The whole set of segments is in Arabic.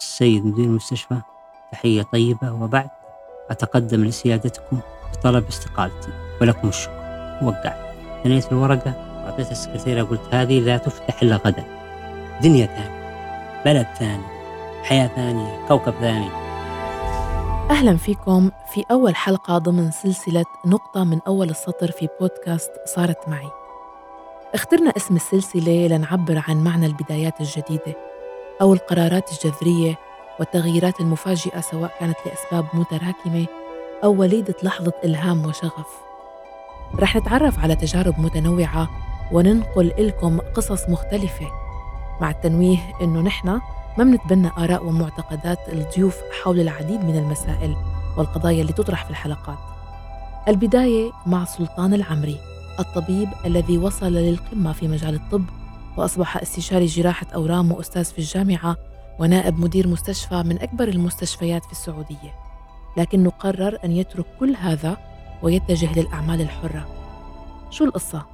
السيد مدير المستشفى تحية طيبة وبعد أتقدم لسيادتكم بطلب استقالتي ولكم الشكر. وقعت ثنيت الورقة وأعطيتها السكرتيرة قلت هذه لا تفتح إلا غدا. دنيا ثانية. بلد ثاني. حياة ثانية. كوكب ثاني. أهلا فيكم في أول حلقة ضمن سلسلة نقطة من أول السطر في بودكاست صارت معي. اخترنا اسم السلسلة لنعبر عن معنى البدايات الجديدة. أو القرارات الجذرية والتغييرات المفاجئة سواء كانت لأسباب متراكمة أو وليدة لحظة إلهام وشغف. رح نتعرف على تجارب متنوعة وننقل لكم قصص مختلفة مع التنويه إنه نحن ما منتبنى آراء ومعتقدات الضيوف حول العديد من المسائل والقضايا اللي تطرح في الحلقات. البداية مع سلطان العمري الطبيب الذي وصل للقمة في مجال الطب وأصبح استشاري جراحة أورام وأستاذ في الجامعة ونائب مدير مستشفى من أكبر المستشفيات في السعودية. لكنه قرر أن يترك كل هذا ويتجه للأعمال الحرة. شو القصة؟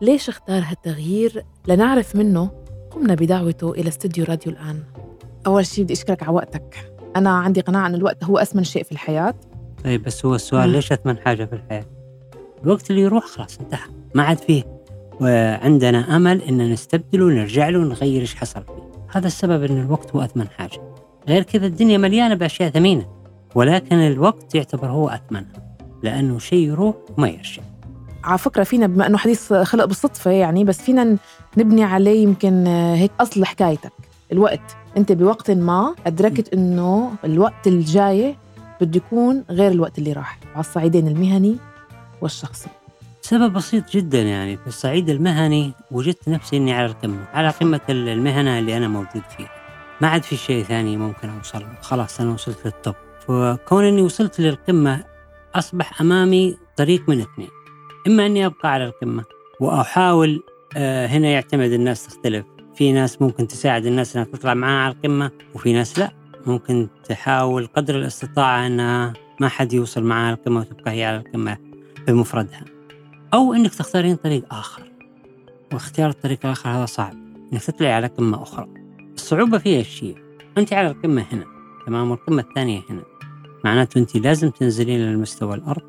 ليش اختار هالتغيير؟ لنعرف منه. قمنا بدعوته إلى استوديو راديو الآن. أول شيء بدي أشكرك على وقتك. أنا عندي قناعة أن الوقت هو أثمن شيء في الحياة. طيب بس هو السؤال ليش أثمن حاجة في الحياة؟ الوقت اللي يروح خلاص انتهى. ما عاد فيه. وعندنا أمل إن نستبدله ونرجع له ونغير إيش حصل. فيه هذا السبب إن الوقت هو أثمن حاجة. غير كذا الدنيا مليانة بأشياء ثمينة ولكن الوقت يعتبر هو اثمنها لأنه شيء يروح وما يرجع. على فكرة فينا بما أنه حديث خلق بالصدفة يعني بس فينا نبني عليه يمكن هيك أصل حكايتك الوقت أنت بوقت ما أدركت أنه الوقت الجاي بده يكون غير الوقت اللي راح على الصعيدين المهني والشخصي. سبب بسيط جدا يعني. في الصعيد المهني وجدت نفسي إني على القمة على قمة المهنة اللي أنا موجود فيها. ما عاد في شيء ثاني ممكن أوصل له. خلاص أنا وصلت للتوب. فكون إني وصلت للقمة أصبح أمامي طريق من اثنين. إما إني أبقى على القمة وأحاول آه هنا يعتمد الناس تختلف. في ناس ممكن تساعد الناس إنها تطلع معها على القمة وفي ناس لا. ممكن تحاول قدر الاستطاعة إنها ما حد يوصل على القمة وتبقى هي على القمة بمفردها. أو أنك تختارين طريق آخر. واختيار الطريق الآخر هذا صعب أنك تطلعي على قمة أخرى. الصعوبة فيها الشيء أنت على القمة هنا تمام؟ والقمة الثانية هنا. معناته أنت لازم تنزلين للمستوى الأرض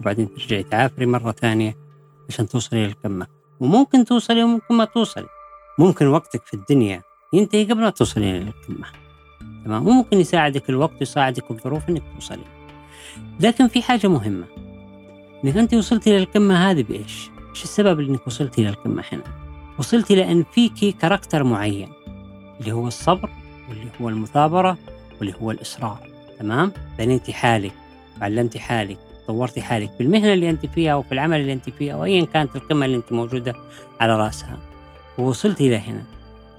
وبعدين ترجعي تعافري مرة ثانية عشان توصلي للقمة. وممكن توصلي وممكن ما توصلي. ممكن وقتك في الدنيا ينتهي قبل ما توصلين للقمة تمام؟ وممكن يساعدك الوقت ويساعدك الظروف إنك توصلي. لكن في حاجة مهمة. إنك أنت وصلتي للقمه هذه بإيش؟ إيش السبب إنك وصلتي للقمه هنا؟ وصلتي لأن فيكي كاركتر معين اللي هو الصبر واللي هو المثابرة واللي هو الإصرار تمام؟ بنيتي حالك وعلمتي حالك طورتي حالك في المهنة اللي أنت فيها وفي العمل اللي أنت فيه أو ايا كانت القمة اللي أنت موجودة على رأسها ووصلتي لهنا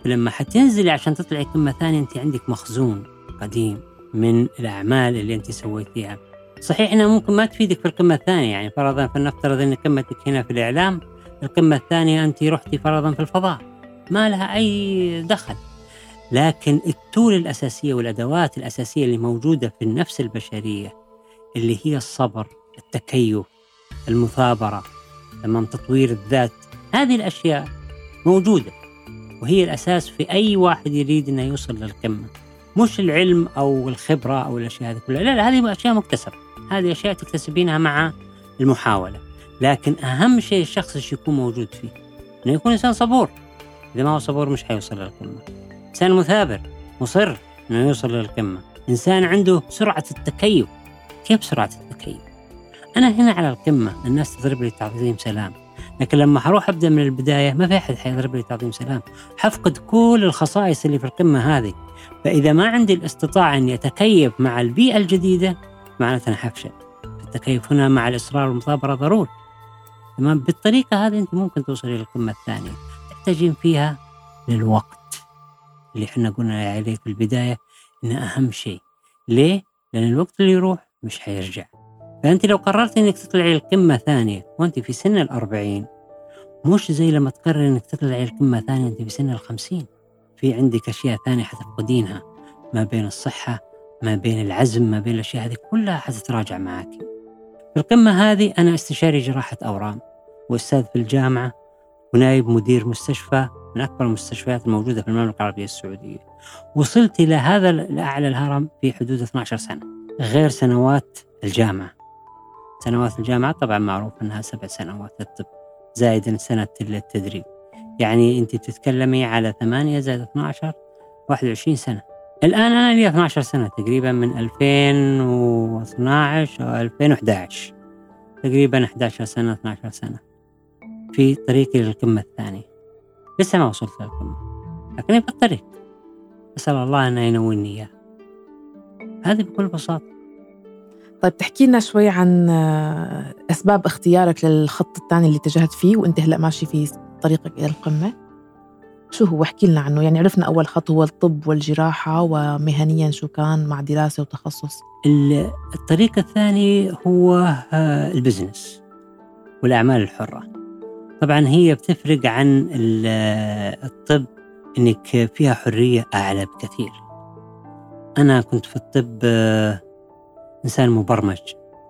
فلما حتنزلي عشان تطلعي قمة ثانية أنت عندك مخزون قديم من الأعمال اللي أنت سويتيها صحيح إنها ممكن ما تفيدك في القمة الثانية يعني فرضا فلنفترض إن قمتك هنا في الإعلام القمة الثانية أنت رحتي فرضا في الفضاء ما لها أي دخل. لكن التول الأساسية والأدوات الأساسية اللي موجودة في النفس البشرية اللي هي الصبر التكيف المثابرة تمام تطوير الذات هذه الأشياء موجودة وهي الأساس في أي واحد يريد إنه يوصل للقمة. مش العلم أو الخبرة أو الأشياء هذه كلها لا, لا هذه أشياء مكتسبة. هذه أشياء تكتسبينها مع المحاولة. لكن أهم شيء الشخص يكون موجود فيه؟ إنه يكون إنسان صبور. إذا ما هو صبور مش حيوصل للقمة إنسان مثابر مصر إنه يوصل للقمة إنسان عنده سرعة التكيف. كيف سرعة التكيف؟ أنا هنا على القمة الناس تضرب لي تعظيم سلام. لكن لما حروح أبدأ من البداية ما في أحد حيضرب لي تعظيم سلام. حفقد كل الخصائص اللي في القمة هذه. فإذا ما عندي الاستطاعة إني أتكيف مع البيئة الجديدة معناته أنا حفشل التكيف هنا مع الإصرار والمثابرة ضروري. تمام؟ بالطريقة هذه أنت ممكن توصلي للقمة الثانية. تحتاجين فيها للوقت. اللي إحنا قلنا عليه في البداية إنه أهم شيء. ليه؟ لأن الوقت اللي يروح مش حيرجع. فأنت لو قررت إنك تطلعي للقمة ثانية وأنت في سن الأربعين مش زي لما تقرر إنك تطلعي للقمة ثانية أنت في سن الخمسين. في عندك أشياء ثانية حتفقدينها ما بين الصحة ما بين العزم ما بين الأشياء هذه كلها حتتراجع معك. في القمة هذه أنا استشاري جراحة أورام وأستاذ في الجامعة ونائب مدير مستشفى من أكبر المستشفيات الموجودة في المملكة العربية السعودية. وصلت إلى هذا الأعلى الهرم في حدود 12 سنة غير سنوات الجامعة. سنوات الجامعة طبعا معروف أنها سبع سنوات الطب زائدا سنة التدريب. يعني أنت بتتكلمي على 8 زائد 12 21 سنة. الآن أنا لي 12 سنة تقريبا من 2012 أو 2011 تقريبا 11 سنة 12 سنة. في طريقي للقمة الثانية. لسه ما وصلت للقمة لكني في الطريق. أسأل الله أنه ينولني إياه. هذه بكل بساطة. طيب تحكي لنا شوي عن آه، أسباب اختيارك للخط الثاني اللي اتجهت فيه وأنت هلأ ماشي في طريقك إلى القمة. شو هو؟ احكي لنا عنه. يعني عرفنا أول خط هو الطب والجراحة ومهنيا شو كان مع دراسة وتخصص. الطريق الثاني هو آه، البزنس والأعمال الحرة. طبعا هي بتفرق عن الطب إنك فيها حرية أعلى بكثير. أنا كنت في الطب آه، إنسان مبرمج.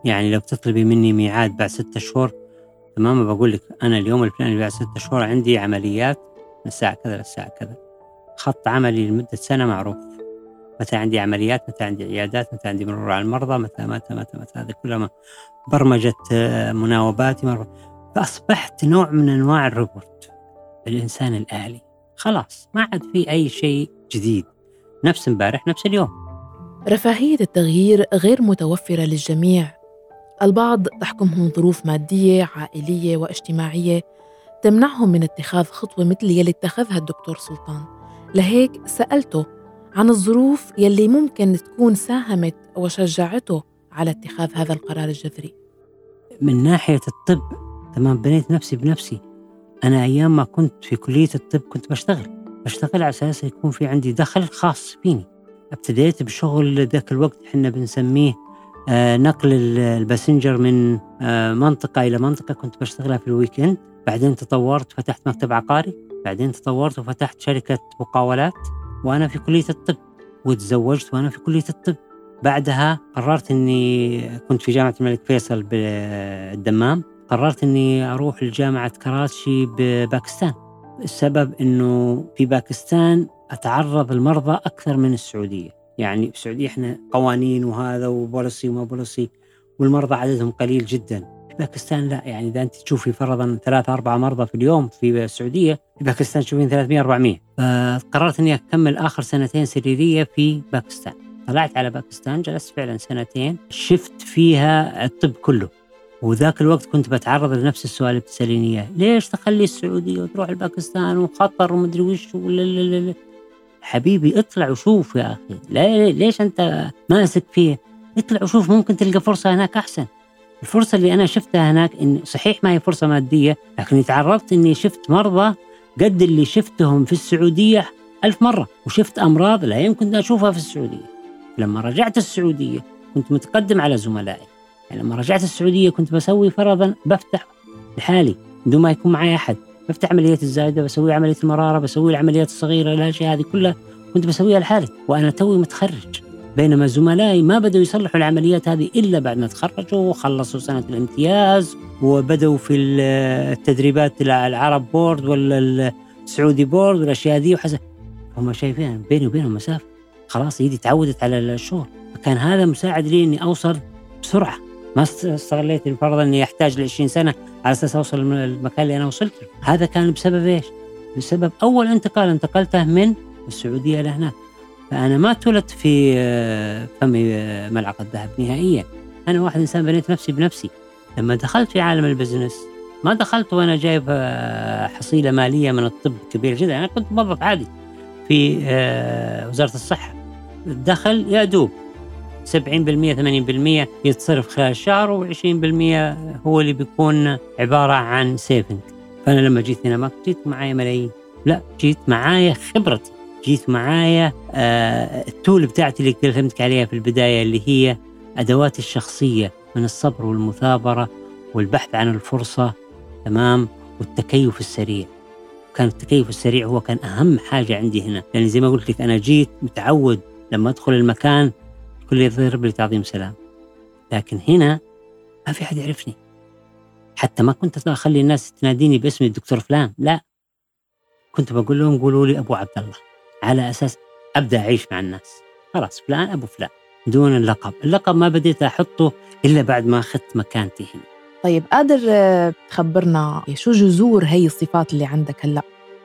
يعني لو تطلبي مني ميعاد بعد ستة شهور تمام؟ بقول لك أنا اليوم الفلاني بعد ستة شهور عندي عمليات من الساعة كذا للساعه كذا. خط عملي لمدة سنة معروف. متى عندي عمليات متى عندي عيادات متى عندي مرور على المرضى متى متى متى متى. هذه كلها برمجة آه، مناوباتي فأصبحت نوع من أنواع الروبوت الإنسان الآلي. خلاص ما عاد في أي شيء جديد. نفس امبارح نفس اليوم. رفاهية التغيير غير متوفرة للجميع. البعض تحكمهم ظروف مادية عائلية واجتماعية. تمنعهم من اتخاذ خطوة مثل يلي اتخذها الدكتور سلطان. لهيك سألته عن الظروف يلي ممكن تكون ساهمت وشجعته على اتخاذ هذا القرار الجذري. من ناحية الطب تمام بنيت نفسي بنفسي. أنا أيام ما كنت في كلية الطب كنت بشتغل. بشتغل على أساس يكون في عندي دخل خاص فيني. ابتديت بشغل ذاك الوقت إحنا بنسميه آه نقل ال passenger من آه منطقة إلى منطقة. كنت بشتغلها في ال weekend. بعدين تطورت فتحت مكتب عقاري بعدين تطورت وفتحت شركة مقاولات وأنا في كلية الطب وتزوجت وأنا في كلية الطب. بعدها قررت أني كنت في جامعة الملك فيصل بالدمام قررت إني أروح لجامعة كراتشي بباكستان. السبب إنه في باكستان أتعرض المرضى أكثر من السعودية. يعني في السعودية إحنا قوانين وهذا وبوليسي وما بوليسي والمرضى عددهم قليل جدا. باكستان لا يعني إذا أنت تشوفي فرضا ثلاثة أربعة مرضى في اليوم في السعودية في باكستان تشوفين 300 400 فقررت إني أكمل آخر سنتين سريرية في باكستان. طلعت على باكستان جلست فعلا سنتين شفت فيها الطب كله. وذاك الوقت كنت بتعرض لنفس السؤال اللي بتسأليني إياه. ليش تخلي السعودية وتروح لباكستان وخطر ومدري وش حبيبي اطلع وشوف يا أخي. ليش أنت ماسك فيه؟ اطلع وشوف ممكن تلقى فرصة هناك أحسن. الفرصة اللي أنا شفتها هناك إن صحيح ما هي فرصة مادية لكن تعرضت إني شفت مرضى قد اللي شفتهم في السعودية ألف مرة وشفت أمراض لا يمكن أشوفها في السعودية. لما رجعت السعودية كنت متقدم على زملائي. يعني لما رجعت السعودية كنت بسوي فرضا بفتح لحالي بدون ما يكون معي أحد. بفتح عمليات الزايدة بسوي عملية المرارة بسوي العمليات الصغيرة الأشياء هذه كلها كنت بسويها لحالي وأنا توي متخرج. بينما زملائي ما بدأوا يصلحوا العمليات هذه إلا بعد ما تخرجوا وخلصوا سنة الامتياز وبدأوا في التدريبات العرب board ولا السعودي board والأشياء هذه وحسب هم شايفين بيني وبينهم مسافة خلاص ايدي تعودت على الشغل فكان هذا مساعد لي إني أوصل بسرعة ما استغليت فرضا إني أحتاج ل 20 سنة على أساس أوصل للمكان اللي أنا وصلت له، هذا كان بسبب إيش؟ بسبب أول انتقال انتقلته من السعودية لهناك. فأنا ما اتولدت في آه، فمي آه، ملعقة ذهب نهائيا. أنا واحد إنسان بنيت نفسي بنفسي. لما دخلت في عالم ال business ما دخلت وأنا جايب آه، حصيلة مالية من الطب كبيره جدا، أنا كنت موظف عادي في وزارة الصحة. الدخل يا دوب 70% 80% يتصرف خلال الشهر و20% هو اللي بيكون عبارة عن saving فأنا لما جيت هنا ما جيت معايا ملايين لا جيت معايا خبرتي جيت معايا آه التول بتاعتي اللي كلمتك عليها في البداية اللي هي أدواتي الشخصية من الصبر والمثابرة والبحث عن الفرصة تمام؟ والتكيف السريع. كان التكيف السريع هو كان أهم حاجة عندي هنا. لأن يعني زي ما قلت لك أنا جيت متعود لما أدخل المكان كل يضرب لي تعظيم سلام. لكن هنا ما في حد يعرفني. حتى ما كنت أخلي الناس تناديني باسمي الدكتور فلان لا. كنت بقول لهم قولوا لي أبو عبد الله. على أساس أبدأ أعيش مع الناس. خلاص فلان أبو فلان دون اللقب. اللقب ما بديت أحطه إلا بعد ما أخذت مكانتي هنا. طيب قادر آه، تخبرنا شو جذور هي الصفات اللي عندك هلأ؟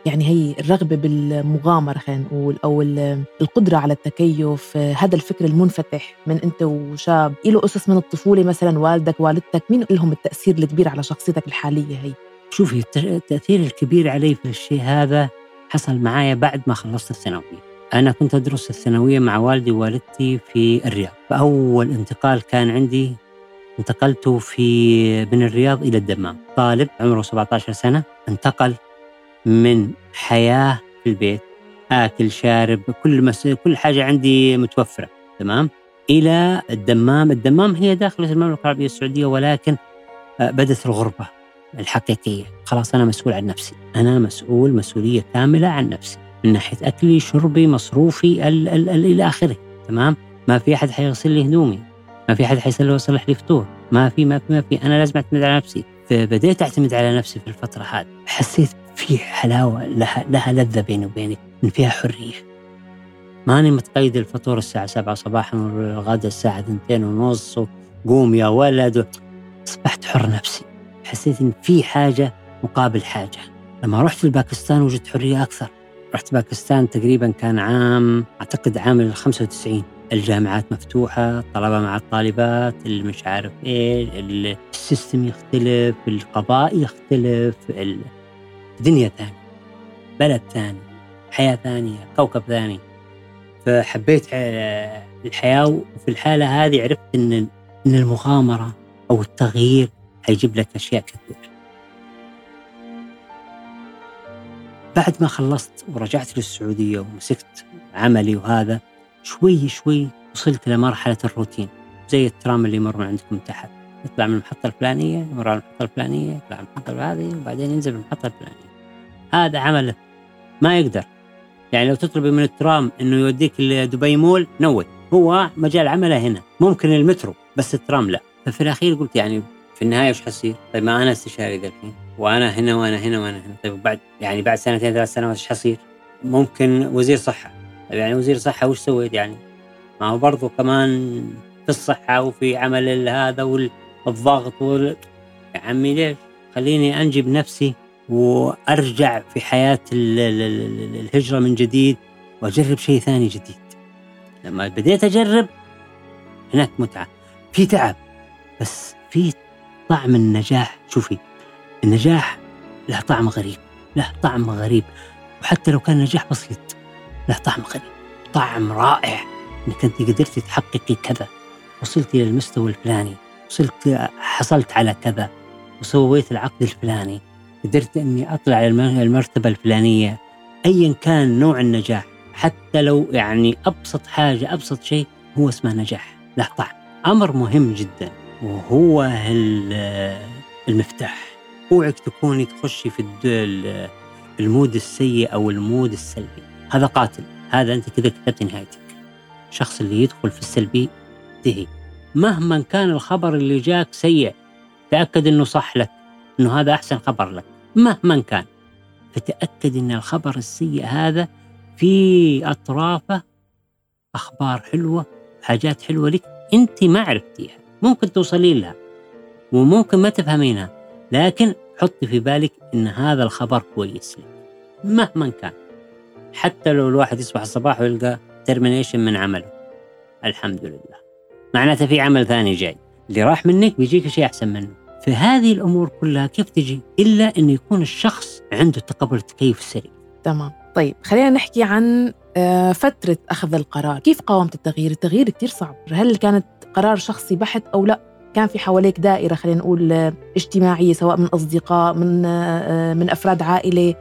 يعني هي الرغبة بالمغامرة خلينا نقول أو القدرة على التكيف هذا الفكر المنفتح من أنت وشاب. له قصص من الطفولة مثلا والدك والدتك مين لهم التأثير الكبير على شخصيتك الحالية هي؟ شوفي التأثير الكبير علي في الشيء هذا حصل معايا بعد ما خلصت الثانوية. أنا كنت أدرس الثانوية مع والدي ووالدتي في الرياض. فأول انتقال كان عندي انتقلت في من الرياض إلى الدمام. طالب عمره 17 سنة انتقل من حياة في البيت آكل شارب كل مس... كل حاجة عندي متوفرة تمام؟ إلى الدمام. الدمام هي داخل المملكة العربية السعودية ولكن آه، بدت الغربة. الحقيقية. خلاص أنا مسؤول عن نفسي. أنا مسؤول مسؤولية كاملة عن نفسي من ناحية أكلي شربي مصروفي إلى آخره. تمام؟ ما في أحد حيغسل لي هدومي. ما في أحد حيصلي ويصلح لي فطور. ما في ما في ما في. أنا لازم أعتمد على نفسي. فبديت أعتمد على نفسي في الفترة هذه. حسيت في حلاوة لها, لها لذة بيني وبينك إن فيها حرية. ماني متقيد الفطور الساعة 7 صباحا والغداء الساعة 2 ونص قوم يا ولد. أصبحت حر نفسي. حسيت إن في حاجة مقابل حاجة. لما رحت لباكستان وجدت حرية أكثر. رحت باكستان تقريبا كان عام أعتقد عام ال 95 الجامعات مفتوحة الطلبة مع الطالبات اللي مش عارف إيه السيستم يختلف القضاء يختلف دنيا ثانية بلد ثاني حياة ثانية كوكب ثاني. فحبيت الحياة وفي الحالة هذه عرفت إن إن المغامرة أو التغيير حيجيب لك أشياء كثيرة بعد ما خلصت ورجعت للسعودية ومسكت عملي وهذا شوي شوي وصلت لمرحلة الروتين زي الترام اللي يمر من عندكم تحت. يطلع من المحطة الفلانية يمر على المحطة الفلانية يطلع من المحطة هذه وبعدين ينزل من المحطة الفلانية. هذا عمله ما يقدر. يعني لو تطلبي من الترام إنه يوديك لدبي مول نوي هو مجال عمله هنا. ممكن المترو بس الترام لا. ففي الأخير قلت يعني في النهاية وش حيصير؟ طيب ما أنا استشاري ذا الحين وأنا هنا وأنا هنا وأنا هنا طيب بعد يعني بعد سنتين ثلاث سنوات إيش حيصير؟ ممكن وزير صحة طيب يعني وزير صحة وش سويت يعني؟ ما هو برضو كمان في الصحة وفي عمل هذا والضغط وال يا عمي ليش؟ خليني أنجب نفسي وأرجع في حياة الهجرة من جديد وأجرب شيء ثاني جديد. لما بديت أجرب هناك متعة، في تعب بس في طعم النجاح، شوفي النجاح له طعم غريب، له طعم غريب وحتى لو كان نجاح بسيط له طعم غريب، طعم رائع إنك أنت قدرتي تحققي كذا، وصلتي المستوى الفلاني، وصلت حصلت على كذا، وسويت العقد الفلاني، قدرت إني أطلع المرتبة الفلانية ايا كان نوع النجاح حتى لو يعني أبسط حاجة أبسط شيء هو اسمه نجاح له طعم. أمر مهم جدا. وهو المفتاح. أوعك تكوني تخشي في ال mood السيء أو ال mood السلبي. هذا قاتل. هذا أنت كذا كتبت نهايتك. الشخص اللي يدخل في السلبي انتهي. مهما كان الخبر اللي جاك سيء تأكد إنه صح لك إنه هذا أحسن خبر لك. مهما كان. فتأكد أن الخبر السيء هذا في أطرافه أخبار حلوة حاجات حلوة لك أنت ما عرفتيها. ممكن توصلين لها. وممكن ما تفهمينها لكن حطي في بالك أن هذا الخبر كويس لك مهما كان. حتى لو الواحد يصبح الصباح ويلقى ترمينيشن من عمله. الحمد لله. معناته في عمل ثاني جاي. اللي راح منك بيجيك شيء أحسن منه. فهذه الأمور كلها كيف تجي؟ إلا انه يكون الشخص عنده تقبل التكيف السريع. تمام، طيب خلينا نحكي عن آه، فترة أخذ القرار، كيف قاومت التغيير؟ التغيير كثير صعب، هل كانت قرار شخصي بحت أو لا؟ كان في حواليك دائرة خلينا نقول آه، اجتماعية سواء من أصدقاء من آه، من أفراد عائلة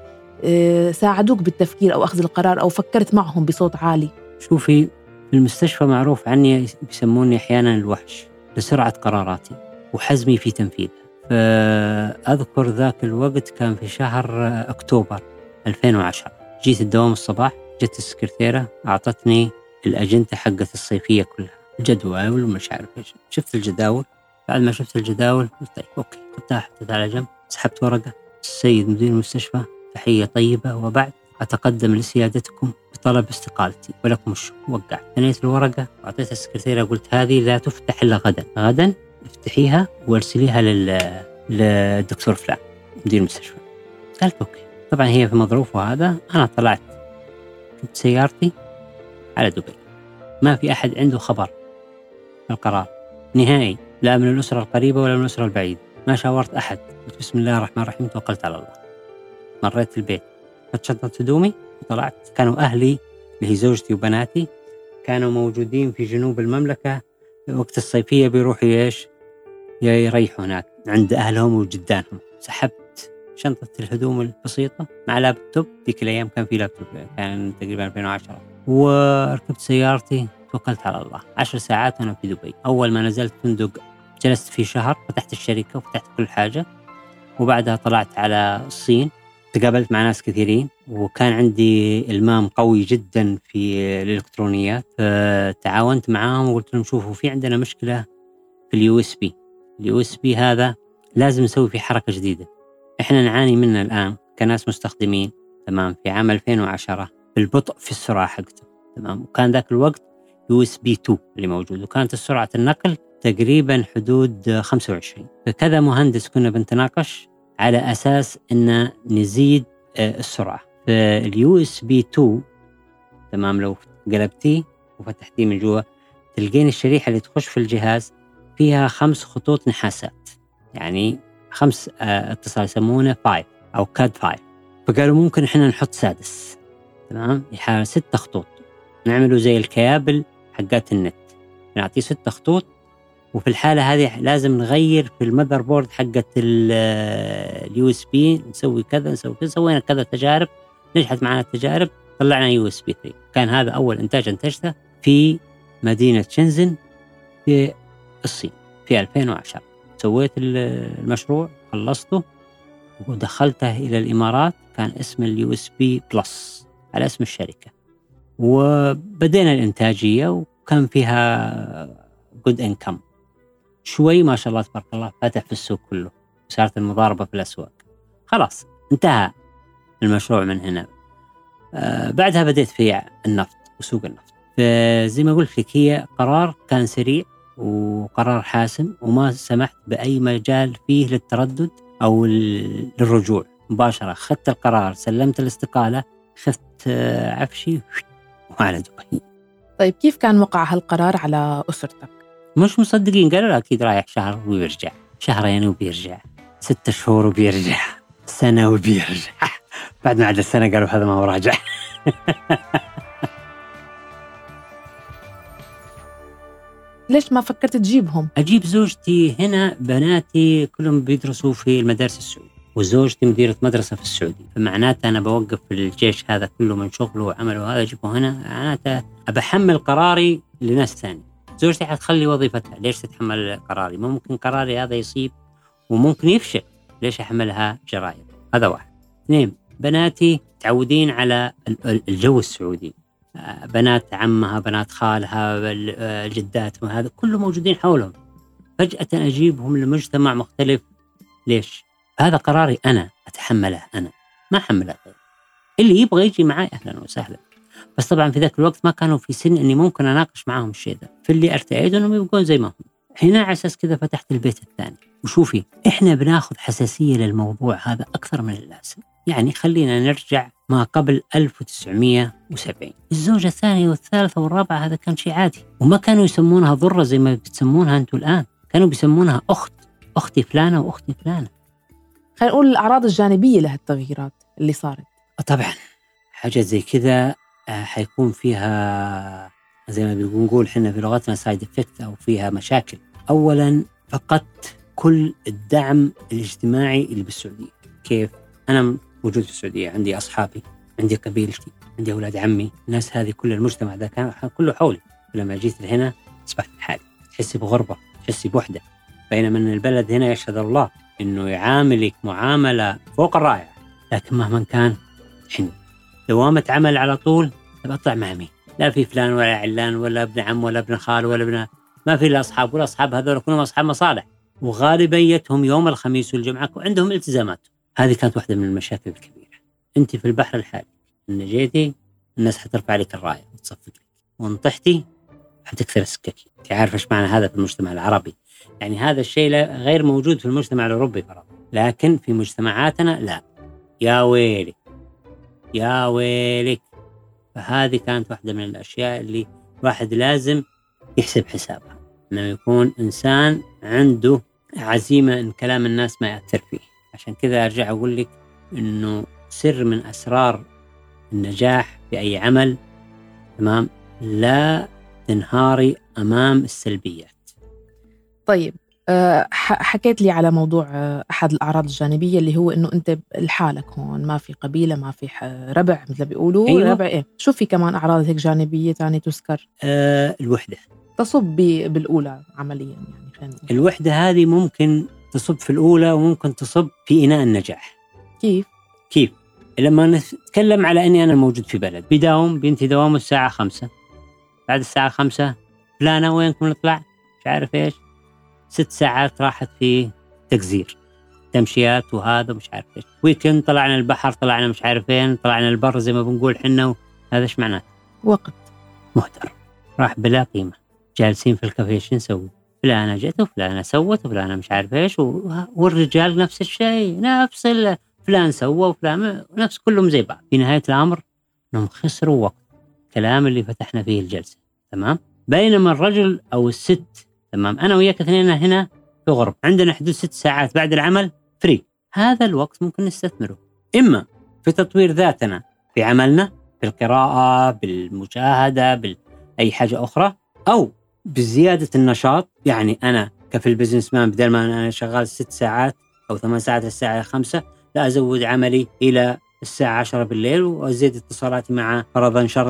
ساعدوك بالتفكير أو أخذ القرار أو فكرت معهم بصوت عالي؟ شوفي المستشفى معروف عني بيسموني أحيانا الوحش لسرعة قراراتي وحزمي في تنفيذها فأذكر ذاك الوقت كان في شهر أكتوبر 2010 جيت الدوام الصباح جت السكرتيرة أعطتني الأجندة حقت الصيفية كلها الجدول ومش عارف إيش. شفت الجداول؟ بعد ما شفت الجداول قلت طيب أوكي. خدتها حطيتها على جنب سحبت ورقة. السيد مدير المستشفى تحية طيبة. وبعد أتقدم لسيادتكم بطلب استقالتي ولكم الشكر. وقعت. ثنيت الورقة وأعطيتها السكرتيرة. قلت هذه لا تفتح إلا غدا. غدا افتحيها وارسليها لل... للدكتور فلان مدير المستشفى. قالت أوكي. طبعا هي في مظروفها هذا أنا طلعت كنت سيارتي على دبي. ما في أحد عنده خبر. القرار. نهائي لا من الأسرة القريبة ولا من الأسرة البعيدة ما شاورت أحد. قلت بسم الله الرحمن الرحيم توكلت على الله. مريت البيت. شنطة هدومي وطلعت. كانوا أهلي اللي هي زوجتي وبناتي. كانوا موجودين في جنوب المملكة. وقت الصيفية بيروحوا إيش؟ يريحوا هناك. عند أهلهم وجدانهم. سحبت شنطة الهدوم البسيطة مع لابتوب. ذيك الأيام كان في لابتوب كان تقريبا 2010 وركبت سيارتي. توكلت على الله. عشر ساعات وأنا في دبي. أول ما نزلت فندق جلست فيه شهر فتحت الشركة وفتحت كل حاجة. وبعدها طلعت على الصين. تقابلت مع ناس كثيرين وكان عندي إلمام قوي جدا في الإلكترونيات. فتعاونت معاهم وقلت لهم شوفوا في عندنا مشكلة في ال USB. ال USB هذا لازم نسوي فيه حركة جديدة. إحنا نعاني منه الآن كناس مستخدمين. تمام في عام 2010 البطء في السرعة حقته. تمام وكان ذاك الوقت USB 2 اللي موجود وكانت سرعة النقل تقريبا حدود 25 فكذا مهندس كنا بنتناقش على أساس إن نزيد آه، السرعة. فال USB 2 تمام لو قلبتيه وفتحتيه من جوا تلقين الشريحة اللي تخش في الجهاز فيها خمس خطوط نحاسات. يعني خمس آه، اتصال يسمونه 5 أو Cat 5 فقالوا ممكن إحنا نحط سادس. تمام؟ يا حلو ست خطوط. نعمله زي الكيابل حقات النت. نعطيه ست خطوط وفي الحالة هذه لازم نغير في ال motherboard حقت ال USB نسوي كذا نسوي كذا سوينا كذا تجارب نجحت معنا التجارب طلعنا USB 3 كان هذا أول إنتاج أنتجته في مدينة شنزن في الصين في 2010 سويت المشروع خلصته ودخلته إلى الإمارات كان اسم ال USB Plus على اسم الشركة. وبدينا الإنتاجية وكان فيها good income شوي ما شاء الله تبارك الله فتح في السوق كله. صارت المضاربة في الأسواق. خلاص انتهى المشروع من هنا. آه بعدها بديت في النفط وسوق النفط. فزي ما قلت لك هي قرار كان سريع وقرار حاسم وما سمحت بأي مجال فيه للتردد أو للرجوع. مباشرة أخذت القرار سلمت الاستقالة أخذت آه، عفشي وعلى دبي. طيب كيف كان وقع هالقرار على أسرتك؟ مش مصدقين قالوا لا أكيد رايح شهر ويرجع شهرين وبيرجع. ستة شهور وبيرجع. سنة وبيرجع. بعد ما عدى السنة قالوا هذا ما هو راجع. ليش ما فكرت تجيبهم؟ أجيب زوجتي هنا بناتي كلهم بيدرسوا في المدارس السعودية وزوجتي مديرة مدرسة في السعودية. فمعناته أنا بوقف الجيش هذا كله من شغله وعمله هذا أجيبه هنا معناته أبحمل قراري لناس ثانية. زوجتي حتخلي وظيفتها. ليش تتحمل قراري؟ ممكن قراري هذا يصيب وممكن يفشل. ليش أحملها جرائم؟ هذا واحد. اثنين بناتي تعودين على الجو السعودي. آه، بنات عمها بنات خالها الجدات هذا كله موجودين حولهم. فجأة أجيبهم لمجتمع مختلف. ليش؟ هذا قراري أنا أتحمله أنا. ما أحمله غير اللي يبغى يجي معي أهلا وسهلا. بس طبعا في ذاك الوقت ما كانوا في سن إني ممكن أناقش معاهم الشيء ذا فاللي ارتأيت إنهم يبقون زي ما هم. هنا على أساس كذا فتحت البيت الثاني. وشوفي إحنا بناخذ حساسية للموضوع هذا أكثر من اللازم. يعني خلينا نرجع ما قبل 1970 الزوجة الثانية والثالثة والرابعة هذا كان شيء عادي. وما كانوا يسمونها ضرة زي ما بتسمونها أنتم الآن. كانوا بيسمونها أخت. أختي فلانة وأختي فلانة. خلينا نقول الأعراض الجانبية لهالتغييرات اللي صارت طبعا حاجة زي كذا آه، حيكون فيها زي ما بنقول إحنا في لغتنا side effect أو فيها مشاكل. اولا فقدت كل الدعم الاجتماعي اللي بالسعودية. كيف؟ أنا موجود في السعودية عندي أصحابي، عندي قبيلتي، عندي أولاد عمي، الناس هذه كل المجتمع ذا كان كله حولي. لما جيت لهنا أصبحت لحالي، تحسي بغربة، تحسي بوحدة. بينما البلد هنا يشهد الله إنه يعاملك معاملة فوق الرائعه، لكن مهما كان حنو دوامة عمل على طول بطلع مع مين؟ لا في فلان ولا علان ولا ابن عم ولا ابن خال ولا ابن ما في إلا أصحاب والاصحاب هذول كلهم أصحاب مصالح. وغالبيتهم يوم الخميس والجمعة عندهم التزامات. هذه كانت واحدة من المشاكل الكبيرة. أنت في البحر الحالي إن نجيتي الناس حترفع لك الراية وتصفق لك. وإن طحتي حتكثر السكاكين أنت عارف إيش معنى هذا في المجتمع العربي؟ يعني هذا الشيء غير موجود في المجتمع الأوروبي فرضا لكن في مجتمعاتنا لا. يا ويلي. يا ويلك فهذه كانت واحدة من الأشياء اللي الواحد لازم يحسب حسابها. إنه يكون إنسان عنده عزيمة إن كلام الناس ما يأثر فيه. عشان كذا أرجع أقول لك إنه سر من أسرار النجاح في أي عمل تمام لا تنهاري أمام السلبيات. طيب آه، حكيت لي على موضوع آه، أحد الأعراض الجانبية اللي هو إنه أنت لحالك هون ما في قبيلة ما في ربع مثل ما بيقولوا أيوة. ربع إيه؟ شو في كمان أعراض هيك جانبية ثانية تذكر؟ آه الوحدة. تصب بالأولى عمليا يعني خلينا. الوحدة هذه ممكن تصب في الأولى وممكن تصب في إناء النجاح. كيف؟ كيف؟ لما نتكلم على أني أنا موجود في بلد بداوم بينتهي دوامه الساعة خمسة. بعد الساعة خمسة فلانة وينكم نطلع؟ مش عارف إيش. ست ساعات راحت في تجزير تمشيات وهذا مش عارف إيش. ويكند طلعنا البحر طلعنا مش عارف فين طلعنا البر زي ما بنقول حنا هذا إيش معناته وقت. مهدر راح بلا قيمة. جالسين في الكافيه شو نسوي؟ فلانة جت وفلانة سوت وفلانة مش عارف إيش والرجال نفس الشيء نفس فلان سوى وفلان نفس كلهم زي بعض. في نهاية الأمر إنهم خسروا وقت. كلام اللي فتحنا فيه الجلسة. تمام؟ بينما الرجل أو الست تمام. أنا وياك اثنين هنا في غرب. عندنا حدود ست ساعات بعد العمل free. هذا الوقت ممكن نستثمره. إما في تطوير ذاتنا في عملنا بالقراءة بالمشاهدة باي حاجة أخرى أو بزيادة النشاط. يعني أنا كفي ال business man بدل ما أنا شغال ست ساعات أو ثمان ساعات الساعة خمسة لا أزود عملي إلى الساعة 10 بالليل وازيد اتصالاتي مع فرضا شر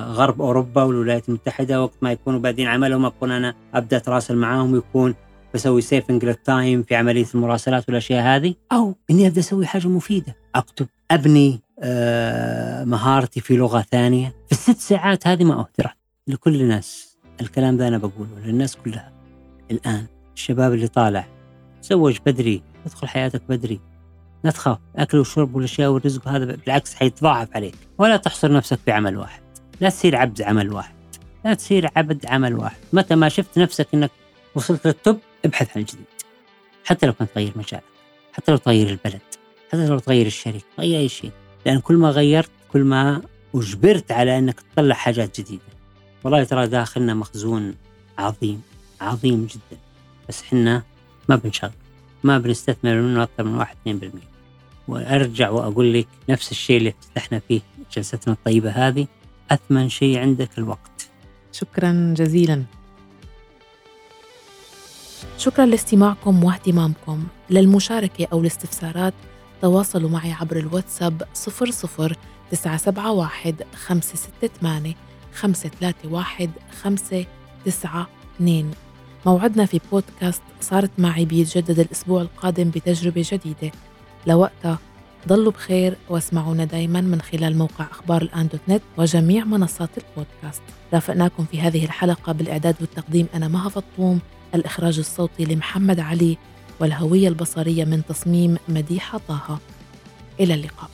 غرب أوروبا والولايات المتحدة. وقت ما يكونوا بادين عملهم أكون أنا أبدأ أتراسل معاهم ويكون بسوي saving لل time في عملية المراسلات والأشياء هذه. أو إني أبدأ أسوي حاجة مفيدة. أكتب أبني آه مهارتي في لغة ثانية. في الست ساعات هذه ما اهدرت لكل الناس الكلام ذا أنا بقوله للناس كلها. الآن الشباب اللي طالع تزوج بدري ادخل حياتك بدري. لا تخاف الاكل والشرب والاشياء والرزق هذا بالعكس حيتضاعف عليك. ولا تحصر نفسك في عمل واحد. لا تصير عبد عمل واحد. لا تصير عبد عمل واحد. متى ما شفت نفسك إنك وصلت للتوب ابحث عن جديد. حتى لو كان تغير مجالك حتى لو تغير البلد حتى لو تغير الشركة تغير أي شيء. لأن كل ما غيرت كل ما أجبرت على أنك تطلع حاجات جديدة. والله ترى داخلنا مخزون عظيم عظيم جدا. بس حنا ما بنشغل. ما بنستثمر منه أكثر من واحد اثنين بالمية. وأرجع وأقول لك نفس الشيء اللي افتتحنا فيه جلستنا الطيبة هذه. أثمن شيء عندك الوقت. شكرا جزيلا. شكرا لاستماعكم واهتمامكم. للمشاركة أو الاستفسارات تواصلوا معي عبر الواتساب 00 971 568 531 592 موعدنا في بودكاست صارت معي بيتجدد الأسبوع القادم بتجربة جديدة. لوقتها. ضلوا بخير واسمعونا دايما من خلال موقع أخبار الآن دوت نت وجميع منصات البودكاست. رافقناكم في هذه الحلقة بالإعداد والتقديم أنا مها فطوم الإخراج الصوتي لمحمد علي والهوية البصرية من تصميم مديحة طه. إلى اللقاء.